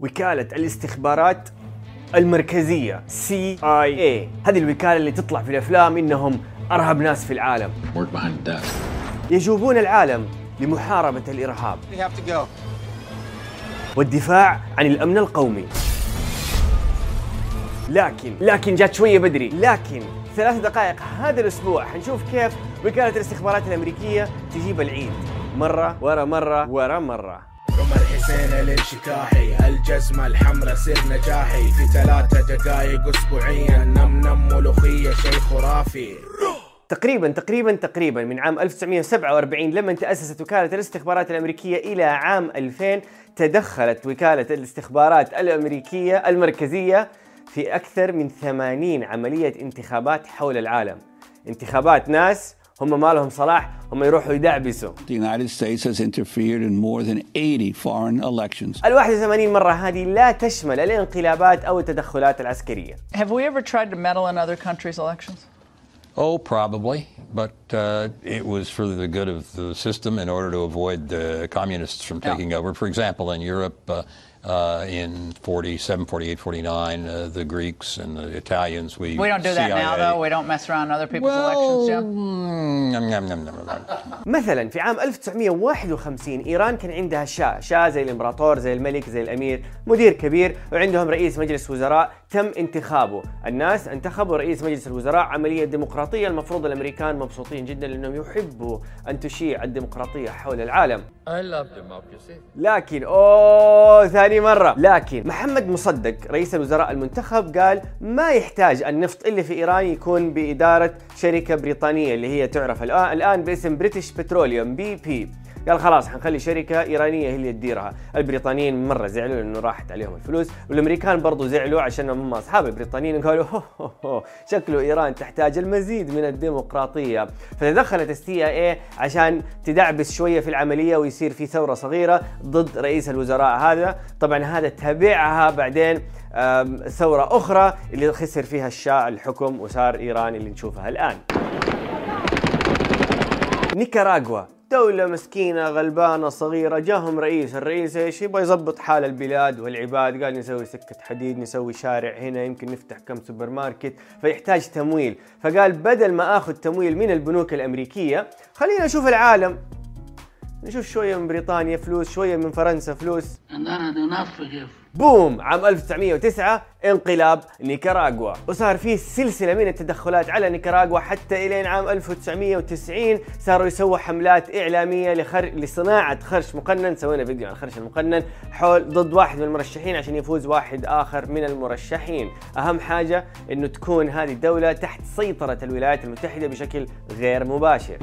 وكالة الاستخبارات المركزية CIA هذه الوكالة اللي تطلع في الأفلام إنهم أرهب ناس في العالم. يجوبون العالم لمحاربة الإرهاب. والدفاع عن الأمن القومي. لكن لكن جات شوية بدري. لكن ثلاث دقائق هذا الأسبوع حنشوف كيف وكالة الاستخبارات الأمريكية تجيب العيد. مرة ورا مرة ورا مرة. الحسين الانشكاحي الجزمة الحمراء سر نجاحي في ثلاثة دقايق اسبوعيا. نم نم ملوخية شيء خرافي تقريبا تقريبا تقريبا من عام 1947 لما تأسست وكالة الاستخبارات الأمريكية إلى عام 2000 تدخلت وكالة الاستخبارات الأمريكية المركزية في أكثر من 80 عملية انتخابات حول العالم. انتخابات ناس هم ما لهم صلاح هم يروحوا يدعبسوا The United States has interfered in more than 80 foreign elections. ال 81 مرة هذه لا تشمل الانقلابات أو التدخلات العسكرية Have we ever tried to meddle in other countries' elections? Oh, probably, but uh, it was for the good of the system in order to avoid the communists from taking over. For example, in Europe, uh, uh, in 47, 48, 49, uh, the Greeks and the Italians, we We don't do that now, CIA though. We don't mess around in other people's Well, elections, yeah. yum, yum, yum, yum, yum. مثلا في عام 1951 إيران كان عندها شاه، شاه زي الإمبراطور زي الملك زي الأمير، مدير كبير وعندهم رئيس مجلس وزراء تم انتخابه، الناس انتخبوا رئيس مجلس الوزراء عملية ديمقراطية المفروض الأمريكان مبسوطين جدا لأنهم يحبوا أن تشيع الديمقراطية حول العالم. I love democracy. لكن أوه ثاني مرة. لكن محمد مصدق رئيس الوزراء المنتخب قال ما يحتاج النفط اللي في إيران يكون بإدارة شركة بريطانية اللي هي تعرف الآن باسم British Petroleum BP قال خلاص حنخلي شركة إيرانية هي اللي تديرها. البريطانيين مرة زعلوا لأنه راحت عليهم الفلوس والأمريكان برضو زعلوا عشان هم أصحاب البريطانيين قالوا هو هو هو شكله إيران تحتاج المزيد من الديمقراطية. فتدخلت السي اي عشان تدعبس شوية في العملية ويصير في ثورة صغيرة ضد رئيس الوزراء هذا. طبعا هذا تبعها بعدين ثورة أخرى اللي خسر فيها الشاه الحكم وصار إيران اللي نشوفها الآن. نيكاراغوا دولة مسكينة غلبانة صغيرة جاهم رئيس. الرئيس إيش؟ يبغى يظبط حال البلاد والعباد. قال نسوي سكة حديد نسوي شارع هنا يمكن نفتح كم سوبر ماركت. فيحتاج تمويل. فقال بدل ما آخذ تمويل من البنوك الأمريكية خلينا نشوف العالم. نشوف شوية من بريطانيا فلوس شوية من فرنسا فلوس. بوم! عام 1909 انقلاب نيكاراغوا. وصار فيه سلسلة من التدخلات على نيكاراغوا حتى إلين عام 1990 صاروا يسووا حملات إعلامية لخر... لصناعة خرش مقنن. سوينا فيديو عن الخرش المقنن. حول ضد واحد من المرشحين عشان يفوز واحد آخر من المرشحين. أهم حاجة إنه تكون هذه الدولة تحت سيطرة الولايات المتحدة بشكل غير مباشر.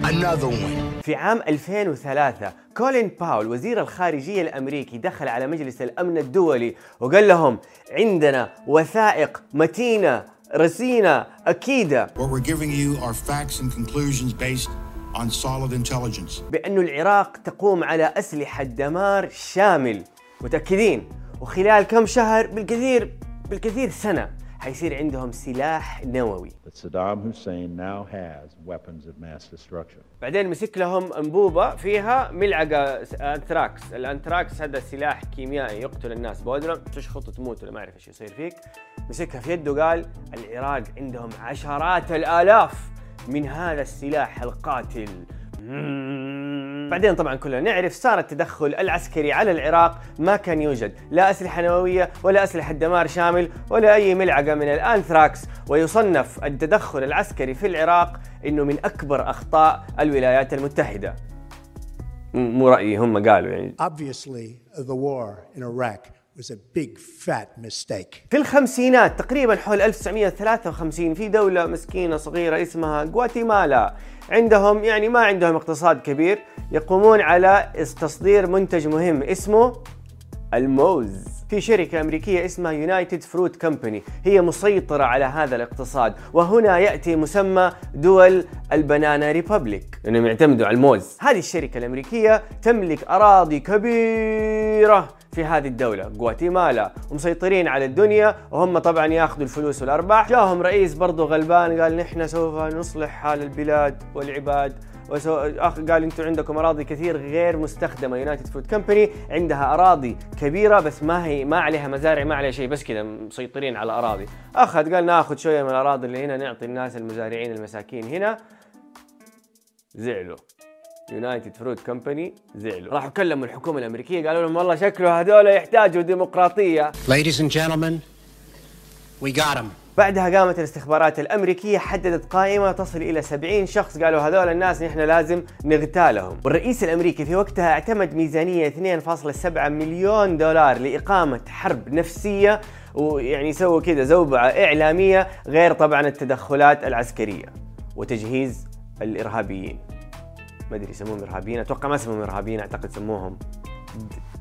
في عام 2003 كولين باول وزير الخارجية الأمريكي دخل على مجلس الأمن الدولي وقال لهم عندنا وثائق متينة رصينة أكيدة. بأن العراق تقوم على أسلحة دمار شامل. متأكدين؟ وخلال كم شهر؟ بالكثير بالكثير سنة. حيصير عندهم سلاح نووي Saddam Hussein now has weapons of mass destruction. بعدين مسك لهم أنبوبة فيها ملعقة أنثراكس، الأنثراكس هذا سلاح كيميائي يقتل الناس بودرة تشخط وتموت ولا ما أعرف إيش يصير فيك. مسكها في يده قال العراق عندهم عشرات الآلاف من هذا السلاح القاتل. مم. بعدين طبعا كلنا نعرف صار التدخل العسكري على العراق ما كان يوجد. لا أسلحة نووية ولا أسلحة دمار شامل ولا أي ملعقة من الأنثراكس. ويصنف التدخل العسكري في العراق إنه من أكبر أخطاء الولايات المتحدة. م- مو رأيي هم قالوا يعني. Obviously, the war in Iraq was a big fat mistake. في الخمسينات تقريبا حول 1953 في دولة مسكينة صغيرة اسمها غواتيمالا عندهم يعني ما عندهم اقتصاد كبير يقومون على تصدير منتج مهم اسمه الموز. في شركة أمريكية اسمها United Fruit Company هي مسيطرة على هذا الاقتصاد وهنا يأتي مسمى دول ال Banana Republic لأنهم يعتمدوا على الموز. هذه الشركة الأمريكية تملك أراضي كبيرة في هذه الدولة غواتيمالا ومسيطرين على الدنيا وهم طبعا ياخذوا الفلوس والأرباح. جاهم رئيس برضو غلبان قال نحن سوف نصلح حال البلاد والعباد. أخ قال أنتم عندكم أراضي كثير غير مستخدمة. United Fruit Company عندها أراضي كبيرة بس ما هي ما عليها مزارع ما عليها شيء بس كذا مسيطرين على أراضي. أخ قال ناخذ شوية من الأراضي اللي هنا نعطي الناس المزارعين المساكين هنا. زعلوا. United Fruit Company زعلوا. راحوا كلموا الحكومة الأمريكية قالوا لهم والله شكله هذول يحتاجوا ديمقراطية. Ladies and gentlemen, we got him. بعدها قامت الاستخبارات الأمريكية حددت قائمة تصل إلى 70 شخص. قالوا هذول الناس نحن لازم نغتالهم. والرئيس الأمريكي في وقتها اعتمد ميزانية 2.7 مليون دولار لإقامة حرب نفسية ويعني سووا كذا زوبعة إعلامية غير طبعا التدخلات العسكرية وتجهيز الإرهابيين. ما أدري يسموهم إرهابيين أتوقع ما سموهم إرهابيين أعتقد سموهم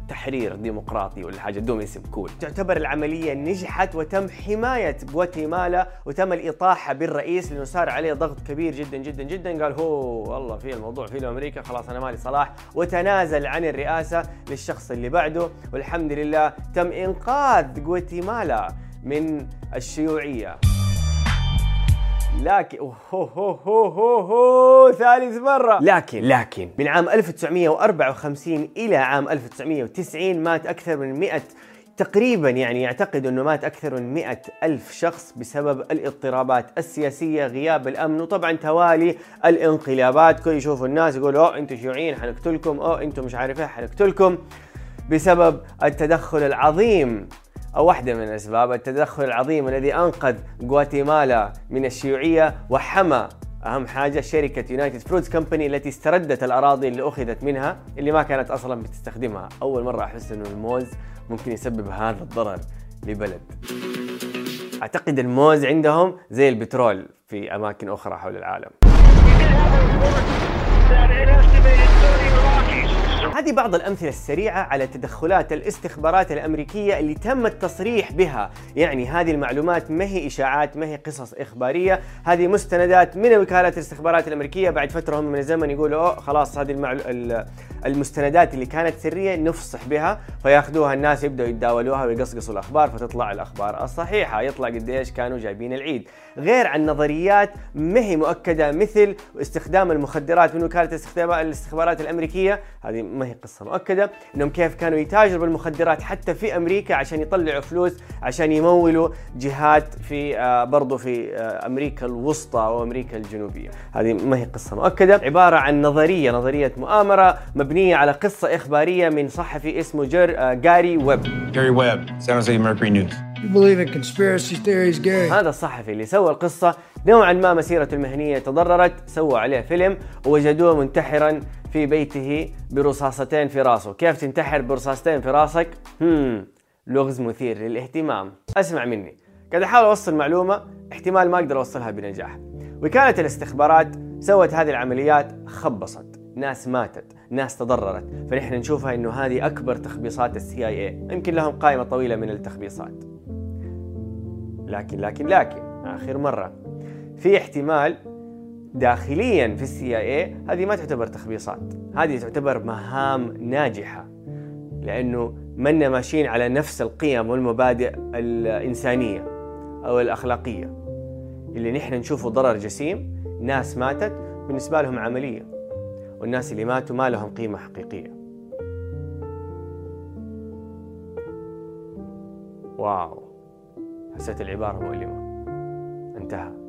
تحرير ديمقراطي ولا حاجة دوم اسم كول. تعتبر العملية نجحت وتم حماية غواتيمالا وتم الإطاحة بالرئيس لأنه صار عليه ضغط كبير جدا جدا جدا. قال هو والله في الموضوع في أمريكا خلاص أنا مالي صلاح. وتنازل عن الرئاسة للشخص اللي بعده. والحمد لله تم إنقاذ غواتيمالا من الشيوعية. لكن هو ثالث مرة. لكن لكن من عام 1954 إلى عام 1990 مات أكثر من 100 تقريبا يعني يعتقد أنه مات أكثر من 100 ألف شخص بسبب الاضطرابات السياسية غياب الأمن وطبعا توالي الانقلابات. كل يشوفوا الناس يقولوا أوه أنتم شيوعيين حنقتلكم. أوه أنتم مش عارف إيه حنقتلكم. بسبب التدخل العظيم واحدة من الأسباب التدخل العظيم الذي أنقذ غواتيمالا من الشيوعية وحمى أهم حاجة شركة United Fruits Company التي استردت الأراضي اللي أخذت منها اللي ما كانت أصلا بتستخدمها. أول مرة أحس أنه الموز ممكن يسبب هذا الضرر لبلد. أعتقد الموز عندهم زي البترول في أماكن أخرى حول العالم. هذه بعض الأمثلة السريعة على تدخلات الاستخبارات الأمريكية اللي تم التصريح بها. يعني هذه المعلومات ما هي إشاعات ما هي قصص إخبارية. هذه مستندات من وكالة الاستخبارات الأمريكية بعد فترة هم من الزمن يقولوا أوه خلاص هذه المعلو... المستندات اللي كانت سرية نفصح بها. فياخذوها الناس يبدأوا يتداولوها ويقصقصوا الأخبار فتطلع الأخبار الصحيحة. يطلع قديش كانوا جايبين العيد. غير عن نظريات ما هي مؤكدة مثل استخدام المخدرات من وكالة الاستخبارات الأمريكية هذه ما هي قصة مؤكدة أنهم كيف كانوا يتاجروا بالمخدرات حتى في أمريكا عشان يطلعوا فلوس عشان يمولوا جهات في آه برضو في آه أمريكا الوسطى وامريكا الجنوبية. هذه ما هي قصة. مؤكدة عبارة عن نظرية نظرية مؤامرة مبنية على قصة إخبارية من صحفي اسمه جر آه جاري ويب. جاري ويب San Jose Mercury News. هذا الصحفي اللي سوى القصة نوعا ما مسيرته المهنية تضررت سووا عليه فيلم ووجدوه منتحرا في بيته برصاصتين في راسه. كيف تنتحر برصاصتين في راسك؟ هم لغز مثير للاهتمام. اسمع مني. قاعد أحاول أوصل معلومة احتمال ما أقدر أوصلها بنجاح. وكالة الاستخبارات سوت هذه العمليات خبصت. ناس ماتت ناس تضررت. فنحن نشوفها إنه هذه أكبر تخبيصات السي آي اي يمكن لهم قائمة طويلة من التخبيصات. لكن لكن لكن آخر مرة. في احتمال داخليا في السي آي اي هذه ما تعتبر تخبيصات. هذه تعتبر مهام ناجحة. لأنه منا ماشيين على نفس القيم والمبادئ الإنسانية أو الأخلاقية. اللي نحن نشوفه ضرر جسيم ناس ماتت بالنسبة لهم عملية. والناس اللي ماتوا ما لهم قيمة حقيقية. واو. حسيت العبارة مؤلمة. انتهى.